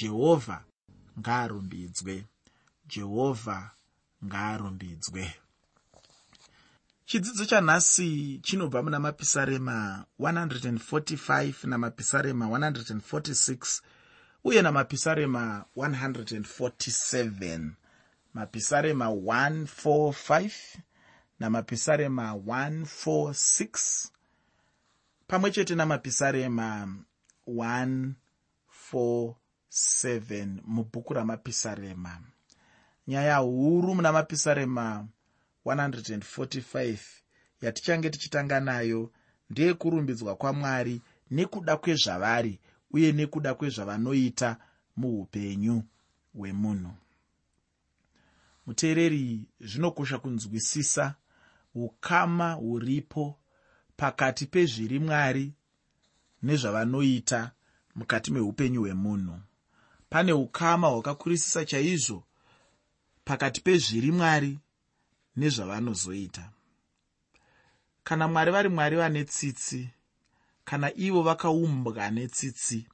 jehovha ngaarumbidzwe. Jehovha ngaarumbidzwe. Chidzidzo chanhasi chinobva muna mapisarema 145 namapisarema 146 uye namapisarema 147 mapisarema 145 namapisarema 146 pamwe chete namapisarema 147 mubhuku ramapisarema. Nyaya huru muna mapisarema 145 yatichange tichitanga nayo ndeyekurumbidzwa kwamwari nekuda kwezvavari uye nekuda kwezvavanoita muupenyu hwemunhu. Muteereri zvinokosha kunzwisisa ukama huripo pakati pezviri mwari nezvavanoita mukati meupenyu hwemunhu pane ukama hwakakurisisa chaizvo pakati pezviri mwari nezvavanozoita. Kana mwari vari mwari vane tsitsi kana ivo vakaumbwa netsitsi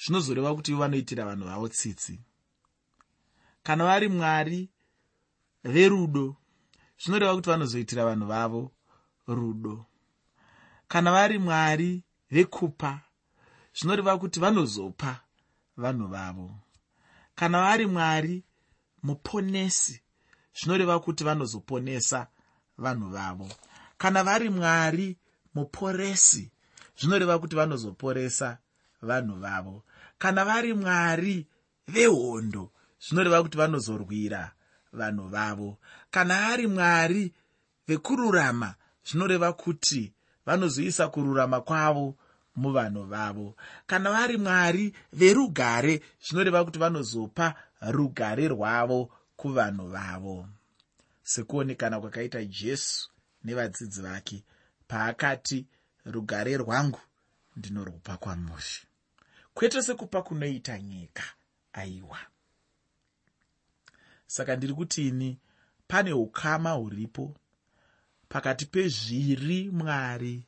zvinozoreva kuti ivo vanoitira vanhu vavo tsitsi. Kana vari mwari verudo zvinoreva kuti vanozoitira vanhu vavo rudo. Kana vari mwari vekupa zvinoreva kuti vanozopa vanhu vavo. Kana vari mwari muponesi zvinoreva kuti vanozoponesa vanhu vavo. Kana vari mwari muporesi zvinoreva kuti vanozoporesa vanhu vavo. Kana vari mwari vehondo zvinoreva kuti vanozorwira vanhu vavo. Kana ari mwari vekururama zvinoreva kuti vanozoisa kururama kwavo muvanhu vavo. Kana vari mwari verugare zvinoreva kuti vanozopa rugare rwavo kuvanhu vavo. Sekuonekana kwakaita jesu nevadzidzi vake paakati rugare rwangu ndinorupa kwamuri. Kwete sekupa kunoita nyika aiwa. Saka ndiri kutini pane ukama huripo. Pakati pezviri mwari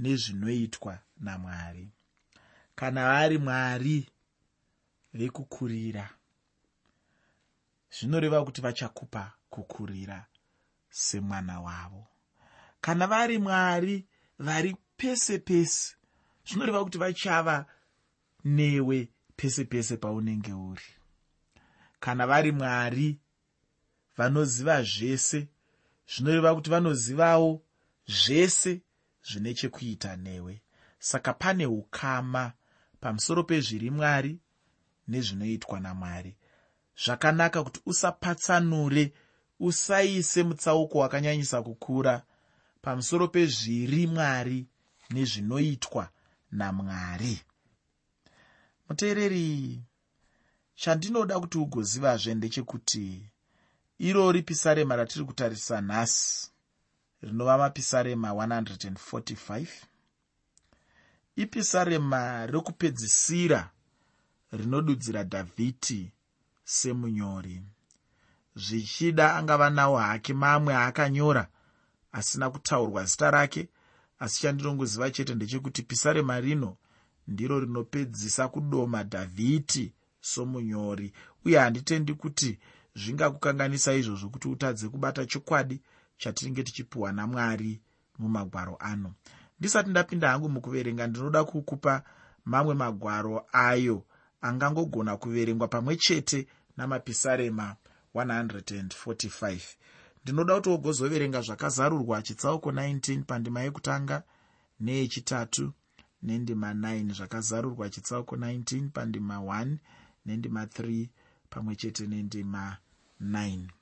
nezvinoitwa namwari. Kana vari mwari vekukurira zvinoreva kuti vachakupa kukurira semwana wavo. Kana vari mwari vari pese pese zvinoreva kuti vachava newe pese pese paunenge uri. Kana vari mwari vanoziva zvese zvinoreva kuti vanozivawo zvese zvine chekuita newe. Saka pane ukama pamusoro pezviri mwari nezvinoitwa namwari. Zvakanaka kuti usapatsanure usaise mutsauko wakanyanyisa kukura pamusoro pezviri mwari nezvinoitwa namwari. Muteereri chandinoda kuti ugozivazve ndechekuti irori pisarema ratiri kutarisa nhasi rinova mapisarema 145 ipisarema rokupedzisira rinodudzira dhavhidhi semunyori. Zvichida angava nawo hake mamwe aakanyora asina kutaurwa zita rake asi chandinongoziva chete ndechekuti pisarema rino ndiro rinopedzisa kudoma dhavhidhi somunyori. Uye handitendi kuti zvingakukanganisa izvozvo kuti utadze kubata chokwadi chatinenge tichipiwa namwari mumagwaro ano. Ndisati ndapinda hangu mukuverenga ndinoda kukupa mamwe magwaro ayo angangogona kuverengwa pamwe chete namapisarema 145 ndinoda kuti wogozoverenga zvakazarurwa chitsauko 19 pandima yekutanga neyechitatu nendima 9 zvakazarurwa chitsauko 19 pandima 1 nendima 3 pamwe chete nendima 9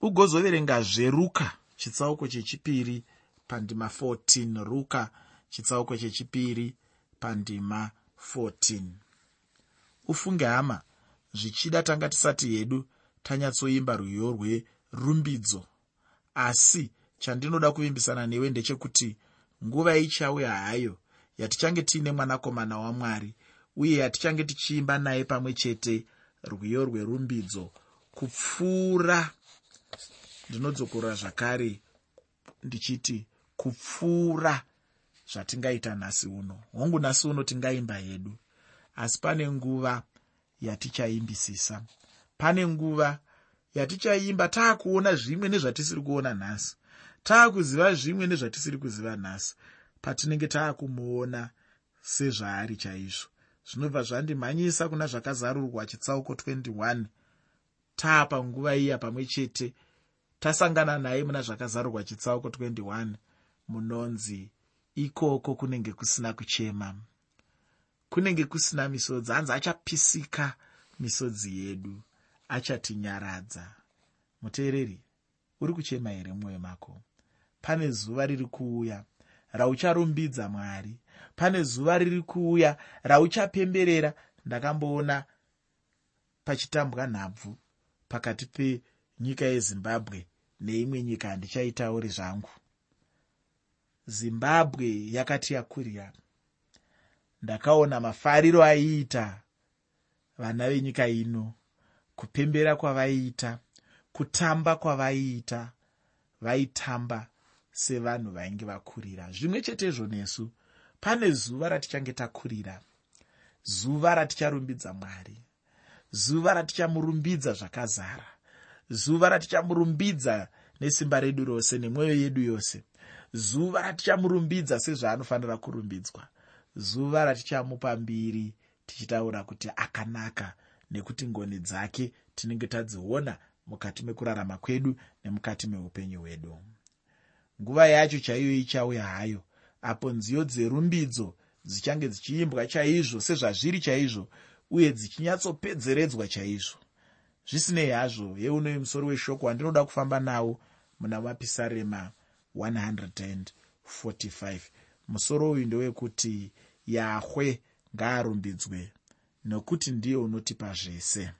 ugozoverengazve ruka chitsauko chechipiri pandima 14 ruka chitsauko chechipiri pandima 14 ufunge hama zvichida tanga tisati hedu tanyatsoimba rwiyo rwerumbidzo. Asi chandinoda kuvimbisana newe ndechekuti nguva ichauya hayo yatichange tiine mwanakomana wamwari uye yatichange tichiimba naye pamwe chete rwiyo rwerumbidzo kupfuura ndinodzokorora zvakare ndichiti kupfuura zvatingaita nhasi uno. Hongu nhasi uno tingaimba hedu. Asi pane nguva yatichaimbisisa. Pane nguva yatichaimba taakuona zvimwe nezvatisiri kuona nhasi. Taakuziva zvimwe nezvatisiri kuziva nhasi. Patinenge taakumuona sezvaari chaizvo. Zvinobva zvandimhanyisa kuna zvakazarurwa chitsauko 21 taapanguva iya pamwe chete tasangana naye muna zvakazarurwa chitsauko 21 munonzi ikoko kunenge kusina kuchema. Kunenge kusina misodzi hanzi achapisika misodzi yedu achatinyaradza. Muteereri uri kuchema here mumwoyo mako? Pane zuva riri kuuya raucharumbidza mwari. Pane zuva riri kuuya rauchapemberera ndakamboona pachitambwa nhabvu pakati penyika yezimbabwe neimwe nyika handichaitauri zvangu. Zimbabwe yakati yakurira ndakaona mafariro aiita vana venyika ino kupembera kwavaiita kutamba kwavaiita vaitamba sevanhu vainge vakurira. Zvimwe chetezvo nesu pane zuva ratichange takurira zuva raticharumbidza mwari zuva ratichamurumbidza zvakazara. Zuva ratichamurumbidza nesimba redu rose nemwoyo yedu yose. Zuva ratichamurumbidza sezvaanofanira kurumbidzwa. Zuva ratichamupa mbiri tichitaura kuti akanaka nekuti ngoni dzake tinenge tadziona mukati mekurarama kwedu nemukati meupenyu hwedu. Nguva yacho chaiyo ichauya hayo apo nziyo dzerumbidzo dzichange dzichiimbwa chaizvo sezvazviri chaizvo uye dzichinyatsopedzeredzwa chaizvo. Zvisinei hazvo yeunoi musoro weshoko wandinoda kufamba nawo muna mapisarema 145 musoro uyu ndewekuti yahwe ngaarumbidzwe nokuti ndiye unotipa zvese.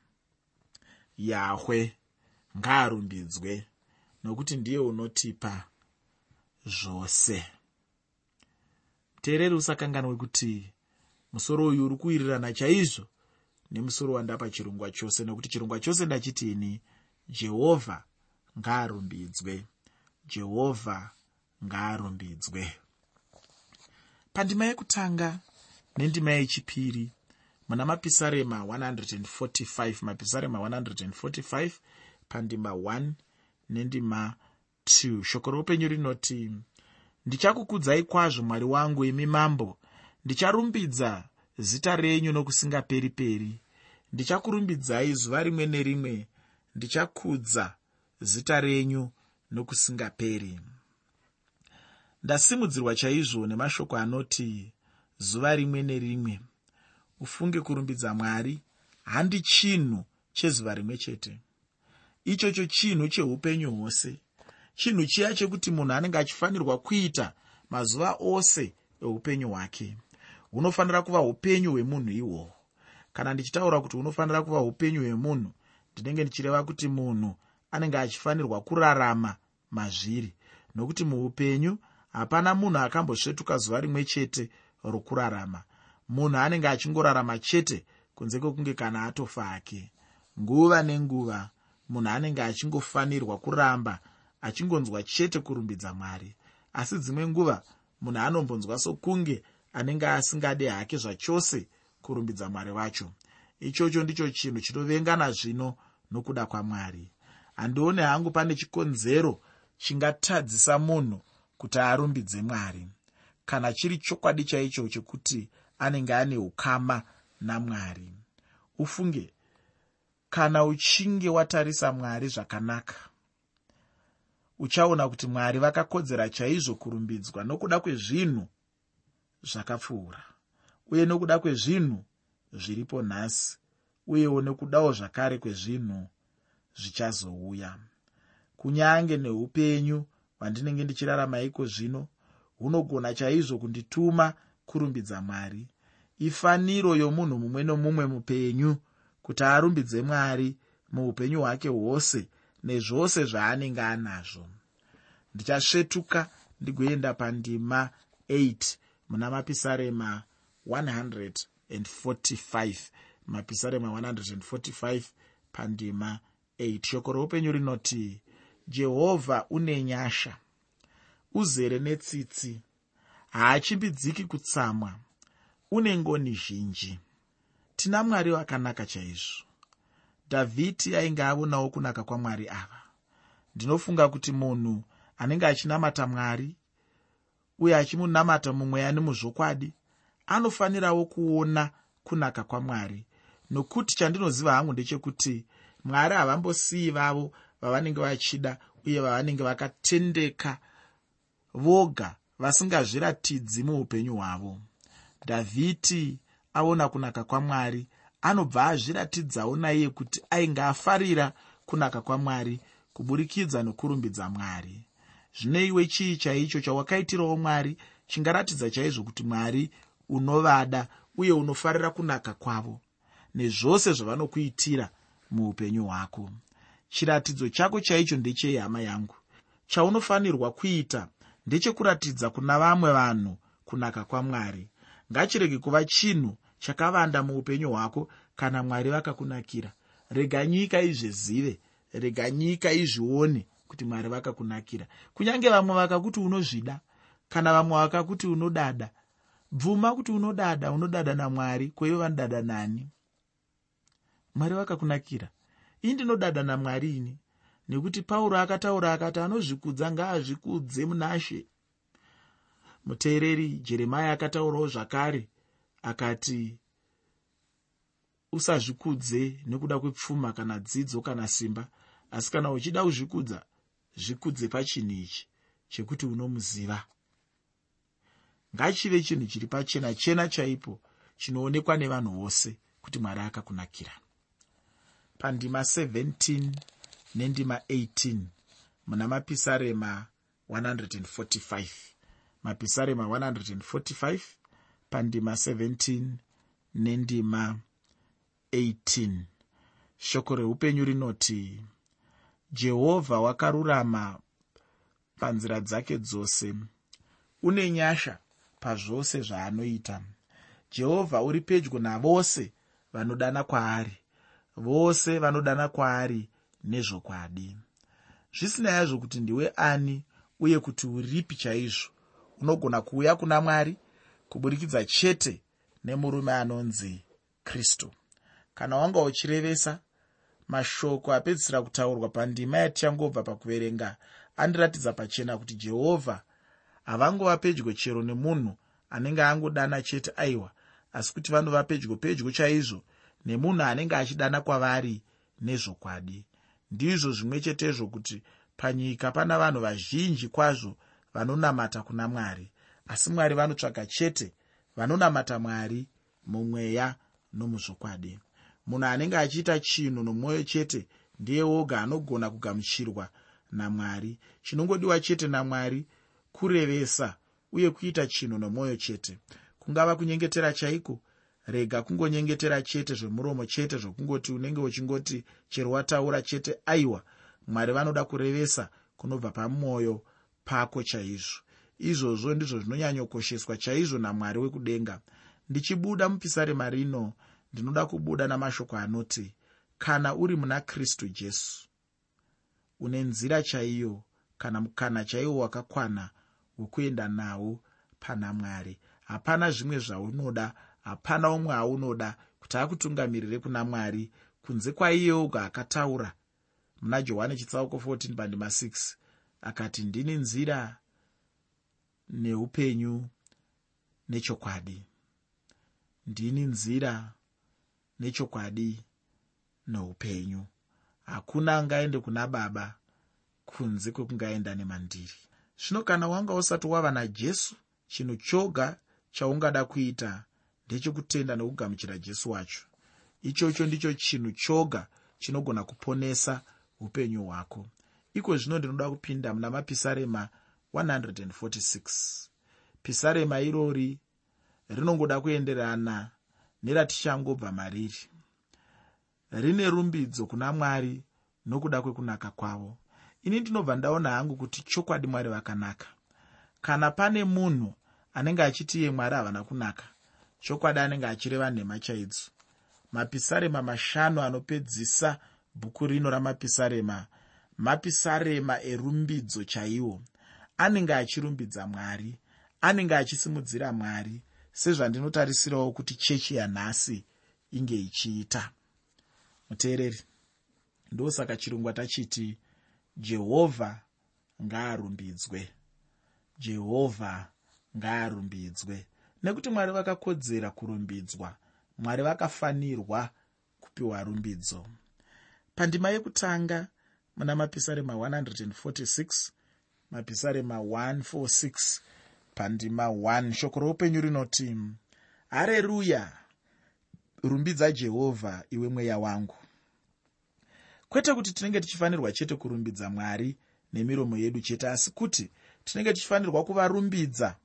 Yahwe ngaarumbidzwe nokuti ndiye unotipa zvose. Teereri usakanganwe kuti musoro uyu uri kuwirirana chaizvo nemusoro wandapa chirongwa chose nokuti chirongwa chose ndachitini jehovha ngaarumbidzwe. Jehovha ngaarumbidzwe. Pandima yekutanga nendima yechipiri muna mapisarema 145 mapisarema 145 pandima 1 nendima 2 shoko roupenyu rinoti ndichakukudzai kwazvo mwari wangu imi mambo. Ndicharumbidza zita renyu nokusingaperi peri ndichakurumbidzai zuva rimwe nerimwe. Ndichakudza zita renyu nokusingaperi. Ndasimudzirwa chaizvo nemashoko anoti zuva rimwe nerimwe ufunge kurumbidza mwari. Handi chinhu chezuva rimwe chete. Ichocho chinhu cheupenyu hwose. Chinhu chiya chekuti munhu anenge achifanirwa kuita mazuva ose eupenyu hwake hunofanira kuva upenyu hwemunhu ihwohwo. Kana ndichitaura kuti hunofanira kuva upenyu hwemunhu ndinenge ndichireva kuti munhu anenge achifanirwa kurarama mazviri. Nokuti muupenyu hapana munhu akambosvetuka zuva rimwe chete rokurarama. Munhu anenge achingorarama chete kunze kwekunge kana atofa ake. Nguva nenguva munhu anenge achingofanirwa kuramba achingonzwa chete kurumbidza mwari. Asi dzimwe nguva munhu anombonzwa sokunge anenge asingade hake zvachose kurumbidza mwari vacho ichocho ndicho chinhu chinovengana zvino nokuda kwamwari. Handione hangu pane chikonzero chingatadzisa munhu kuti arumbidze mwari kana chiri chokwadi chaicho chekuti anenge ane ukama namwari ufunge kana uchinge watarisa mwari zvakanaka uchaona kuti mwari vakakodzera chaizvo kurumbidzwa nokuda kwezvinhu zvakapfuura uye nokuda kwezvinhu zviripo nhasi uyewo nekudawo zvakare kwezvinhu zvichazouya. Kunyange neupenyu hwandinenge ndichirarama iko zvino hunogona chaizvo kundituma kurumbidza mwari. Ifaniro yomunhu mumwe nomumwe mupenyu kuti arumbidze mwari muupenyu hwake hwose nezvose zvaanenge anazvo. Ndichasvetuka ndigoenda pandima 8 muna mapisarema 145 mapisarema 145 pandima 8 shoko roupenyu rinoti jehovha une nyasha uzere netsitsi haachimbidziki kutsamwa une ngoni zhinji. Tina mwari wakanaka chaizvo. Dhavhidhi ainge aonawo kunaka kwamwari ava. Ndinofunga kuti munhu anenge achinamata mwari uye achimunamata mumweya nemuzvokwadi anofanirawo kuona kunaka kwamwari. Nokuti chandinoziva hangu ndechekuti mwari havambosiyi vavo vavanenge vachida uye vavanenge vakatendeka voga vasingazviratidzi muupenyu hwavo. Dhavhidi aona kunaka kwamwari anobva azviratidzawo naiye kuti ainge afarira kunaka kwamwari kuburikidza nokurumbidza mwari zvino iwe chii chaicho chawakaitirawo mwari? Chingaratidza chaizvo kuti mwari unovada uye unofarira kunaka kwavo nezvose zvavanokuitira muupenyu hwako. Chiratidzo chako chaicho ndechei hama yangu. Chaunofanirwa kuita ndechekuratidza kuna vamwe vanhu kunaka kwamwari. Ngachirege kuva chinhu chakavanda muupenyu hwako kana mwari vakakunakira. Rega nyika izvezive rega nyika izvione kuti mwari vakakunakira. Kunyange vamwe vakakuti unozvida kana vamwe vakakuti unodada bvuma kuti unodada unodada namwari kweivo vanodada nani? Mwari vakakunakira. Ii ndinodada namwari ini nekuti pauro akataura akati anozvikudza ngaazvikudze munashe. Muteereri jeremaya akataurawo zvakare akati usazvikudze nekuda kwepfuma kana dzidzo kana simba asi kana uchida kuzvikudza zvikudze pachinhu ichi chekuti unomuziva. Ngachive chinhu chiri pachena chena chaipo chinoonekwa nevanhu vose kuti mwari akakunakira. Pandima 17 nendima 18 muna mapisarema 145 mapisarema 145 pandima 17 nendima 18 shoko reupenyu rinoti jehovha wakarurama panzira dzake dzose. Une nyasha pazvose zvaanoita. Jehovha uri pedyo navose vanodana kwaari vose vanodana kwaari nezvokwadi. Zvisina yazvo kuti ndiwe ani uye kuti uripi chaizvo. Unogona kuuya kuna mwari kuburikidza chete nemurume anonzi kristu. Kana wanga uchirevesa mashoko apedzisira kutaurwa pandima yatichangobva pakuverenga andiratidza pachena kuti jehovha havangova pedyo chero nemunhu anenge angodana chete aiwa asi kuti vanova pedyo pedyo chaizvo nemunhu anenge achidana kwavari nezvokwadi. Ndizvo zvimwe chetezvo kuti panyika pana vanhu vazhinji kwazvo vanonamata kuna mwari asi mwari vanotsvaga chete vanonamata mwari mumweya nomuzvokwadi munhu anenge achiita chinhu nomwoyo chete ndiye woga anogona kugamuchirwa namwari. Chinongodiwa chete namwari kurevesa uye kuita chinhu nomwoyo chete. Kungava kunyengetera chaiko? Rega kungonyengetera chete zvemuromo chete zvokungoti unenge uchingoti chero wataura chete aiwa mwari vanoda kurevesa kunobva pamwoyo pako chaizvo. Izvozvo ndizvo zvinonyanyokosheswa chaizvo namwari wekudenga. Ndichibuda mupisarema rino ndinoda kubuda namashoko anoti kana uri muna kristu jesu une nzira chaiyo kana mukana chaiwo wakakwana wekuenda nawo pana mwari. Hapana zvimwe zvaunoda hapana umwe aunoda kuti akutungamirire kuna mwari kunze kwaiye oga akataura. Muna johani chitsauko 14 pandima 6 akati ndini nzira neupenyu nechokwadi. Ndini nzira nechokwadi noupenyu. Hakuna angaende kuna baba kunze kwekungaenda nemandiri. Zvino kana wanga usati wava najesu chinhu choga chaungada kuita ndechekutenda nokugamuchira jesu wacho. Ichocho ndicho chinhu choga chinogona kuponesa upenyu hwako. Iko zvino ndinoda kupinda muna mapisarema 146 pisarema irori rinongoda kuenderana neratichangobva mariri. Rine rumbidzo kuna mwari nokuda kwekunaka kwavo. Ini ndinobva ndaona hangu kuti chokwadi mwari vakanaka. Kana pane munhu anenge achiti iye mwari havana kunaka chokwadi anenge achireva nhema chaidzo mapisarema mashanu anopedzisa bhuku rino ramapisarema. Mapisarema erumbidzo chaiwo. Anenge achirumbidza mwari. Anenge achisimudzira mwari sezvandinotarisirawo kuti chechi yanhasi inge ichiita. Muteereri ndosaka chirongwa tachiti jehovha ngaarumbidzwe. Jehovha ngaarumbidzwe. Nekuti mwari vakakodzera kurumbidzwa mwari vakafanirwa kupiwa rumbidzo. Pandima yekutanga muna mapisarema 146 mapisarema 146 pandima 1 shoko roupenyu rinoti hareruya rumbidza jehovha iwe mweya wangu. Kwete kuti tinenge tichifanirwa chete kurumbidza mwari nemiromo yedu chete asi kuti tinenge tichifanirwa kuvarumbidza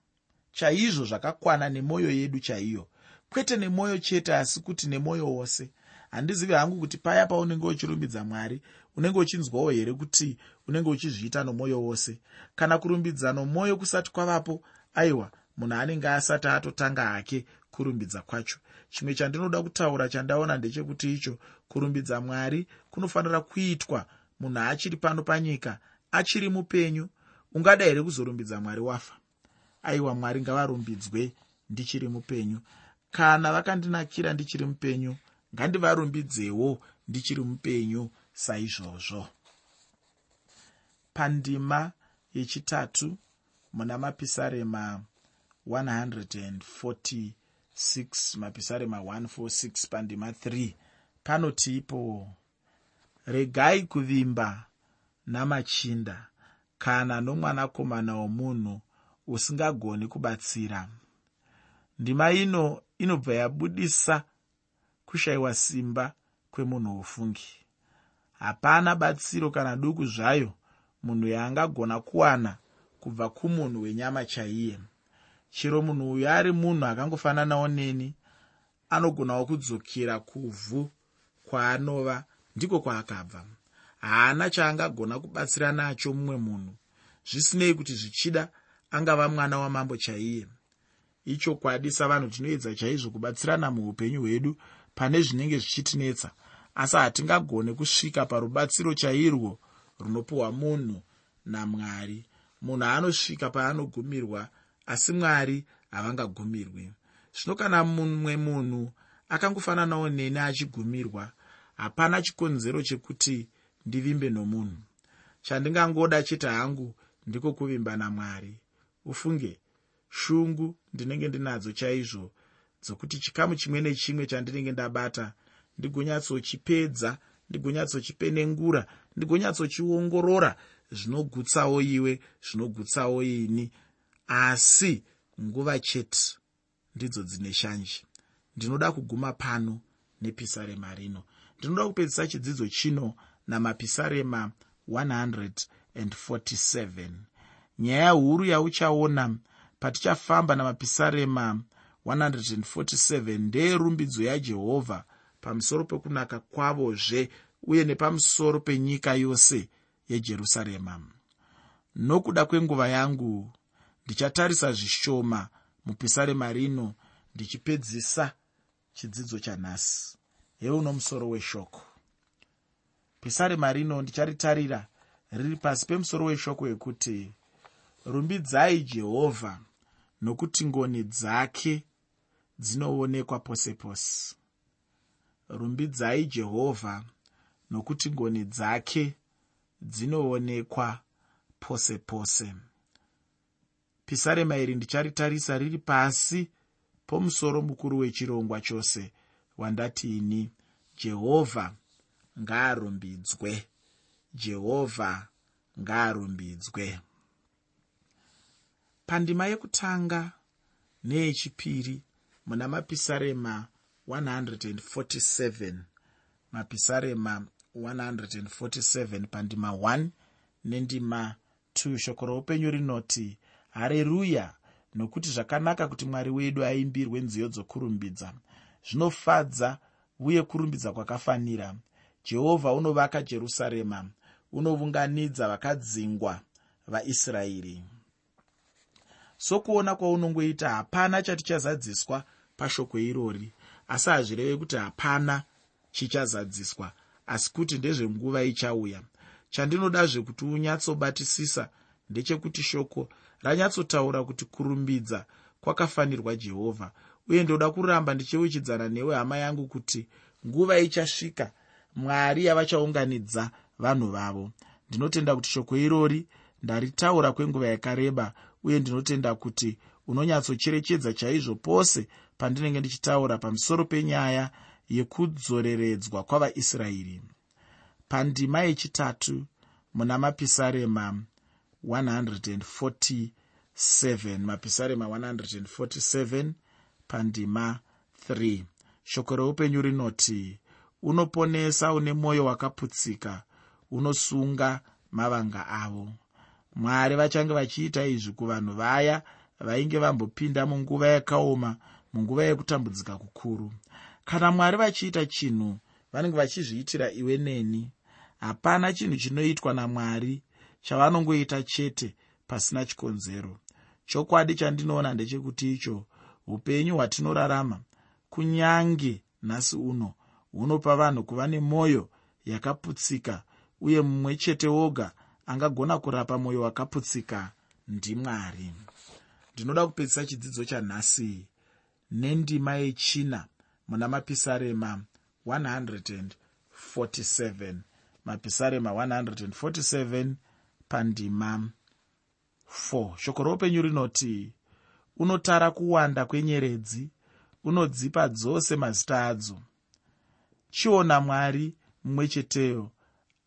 chaizvo zvakakwana nemwoyo yedu chaiyo. Kwete nemwoyo chete asi kuti nemwoyo wose. Handizivi hangu kuti paya paunenge uchirumbidza mwari unenge uchinzwawo here kuti unenge uchizviita nomwoyo wose? Kana kurumbidza nomwoyo kusati kwavapo aiwa munhu anenge asati atotanga hake kurumbidza kwacho. Chimwe chandinoda kutaura chandaona ndechekuti icho kurumbidza mwari kunofanira kuitwa munhu achiri pano panyika achiri mupenyu ungada here kuzorumbidza mwari wafa? Aiwa mwari ngavarumbidzwe ndichiri mupenyu. Kana vakandinakira ndichiri mupenyu ngandivarumbidzewo ndichiri mupenyu saizvozvo. Pandima yechitatu muna mapisarema 146 mapisarema 146 pandima 3 panoti ipo regai kuvimba namachinda. Kana nomwanakomana womunhu usingagoni kubatsira. Ndima ino inobva yabudisa kushayiwa simba kwemunhu wofungi hapana batsiro kana duku zvayo munhu yaangagona kuwana kubva kumunhu wenyama chaiye. Chero munhu uyo ari munhu akangofananawo neni anogonawo kudzokera kuvhu kwaanova ndiko kwaakabva. Haana chaangagona kubatsira nacho mumwe munhu. Zvisinei kuti zvichida angava mwana wamambo chaiye. Ichokwadi savanhu tinoedza chaizvo kubatsirana muupenyu hwedu pane zvinenge zvichitinetsa. Asi hatingagone kusvika parubatsiro chairwo runopiwa munhu namwari munhu anosvika paanogumirwa asi mwari havangagumirwi. Zvino kana mumwe munhu akangofananawo neni achigumirwa hapana chikonzero chekuti ndivimbe nomunhu. Chandingangoda chete hangu ndiko kuvimba namwari. Ufunge shungu ndinenge ndinadzo chaizvo dzokuti chikamu chimwe nechimwe chandinenge ndabata ndigonyatsochipedza ndigonyatsochipenengura ndigonyatsochiongorora zvinogutsawo iwe zvinogutsawo ini. Asi nguva chete ndidzo dzine shanje. Ndinoda kuguma pano nepisarema rino. Ndinoda kupedzisa chidzidzo chino namapisarema 147 nyaya huru yauchaona patichafamba namapisarema 147 ndeyerumbidzo yajehovha pamusoro pekunaka kwavozve uye nepamusoro penyika yose yejerusarema. Nokuda kwenguva yangu ndichatarisa zvishoma mupisarema rino ndichipedzisa chidzidzo chanhasi heuno musoro weshoko. Pisarema rino ndicharitarira riri pasi pemusoro weshoko wekuti rumbidzai jehovha nokuti ngoni dzake dzinoonekwa pose pose. Rumbidzai jehovha nokuti ngoni dzake dzinoonekwa pose pose. Pisarema iri ndicharitarisa riri pasi pomusoro mukuru wechirongwa chose wandati ini jehovha ngaarumbidzwe. Jehovha ngaarumbidzwe. Pandima yekutanga neyechipiri muna mapisarema 147 mapisarema 147 pandima 1 nendima 2 shoko roupenyu rinoti hareruya nokuti zvakanaka kuti mwari wedu aimbirwe nziyo dzokurumbidza. Zvinofadza uye kurumbidza kwakafanira. Jehovha unovaka jerusarema unounganidza vakadzingwa vaisraeri. Sokuona kwaunongoita hapana chatichazadziswa pashoko irori asi hazvireve kuti hapana chichazadziswa asi kuti ndezvenguva ichauya. Chandinoda zvekuti unyatsobatisisa ndechekuti shoko ranyatsotaura kuti kurumbidza kwakafanirwa jehovha uye ndoda kuramba ndichiuchidzana newe hama yangu kuti nguva ichasvika mwari yavachaunganidza vanhu vavo. Ndinotenda kuti shoko irori ndaritaura kwenguva yakareba uye ndinotenda kuti unonyatsocherechedza chaizvo pose pandinenge ndichitaura pamusoro penyaya yekudzoreredzwa kwavaisraeri. Pandima yechitatu muna mapisarema 147 mapisarema 147 pandima 3 shoko reupenyu rinoti unoponesa une mwoyo wakaputsika unosunga mavanga avo. Mwari vachange vachiita izvi kuvanhu vaya vainge vambopinda munguva yakaoma munguva yekutambudzika kukuru kana mwari vachiita chinhu vanenge vachizviitira iwe neni hapana chinhu chinoitwa namwari chavanongoita chete pasina chikonzero. Chokwadi chandinoona ndechekuti icho upenyu hwatinorarama kunyange nhasi uno hunopa vanhu kuva nemwoyo yakaputsika uye mumwe chete woga angagona kurapa mwoyo wakaputsika ndimwari ndinoda kupedzisa chidzidzo chanhasi nendima yechina muna mapisarema 147 mapisarema 147 pandima 4 shoko roupenyu rinoti unotara kuwanda kwenyeredzi unodzipa dzose mazita adzo. Chiona mwari mumwe cheteyo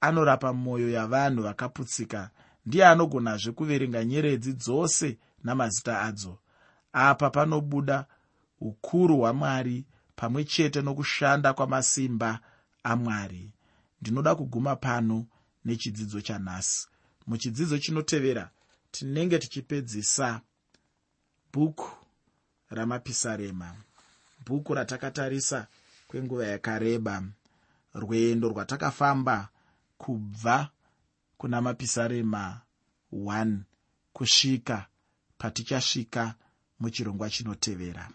anorapa mwoyo yavanhu vakaputsika. Ndiye anogonazve kuverenga nyeredzi dzose namazita adzo. Apa panobuda ukuru hwamwari pamwe chete nokushanda kwamasimba amwari. Ndinoda kuguma pano nechidzidzo chanhasi. Muchidzidzo chinotevera tinenge tichipedzisa bhuku ramapisarema bhuku ratakatarisa kwenguva yakareba rwendo rwatakafamba kubva kuna mapisarema 1 kusvika patichasvika muchirongwa chinotevera